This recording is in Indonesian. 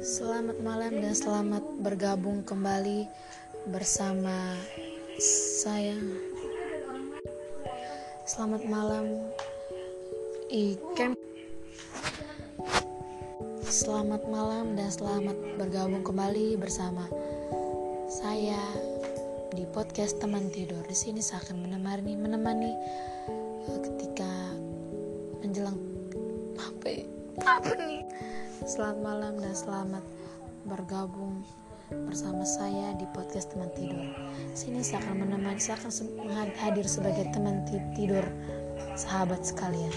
Selamat malam dan selamat bergabung kembali bersama saya. Selamat malam, Ikem. Selamat malam dan selamat bergabung kembali bersama saya di podcast teman tidur. Di sini saya akan menemani menemani eh, ketika menjelang apa ya? Apa nih? Selamat malam dan selamat bergabung bersama saya di podcast teman tidur. Sini saya akan menemani, saya akan hadir sebagai teman ti- tidur sahabat sekalian.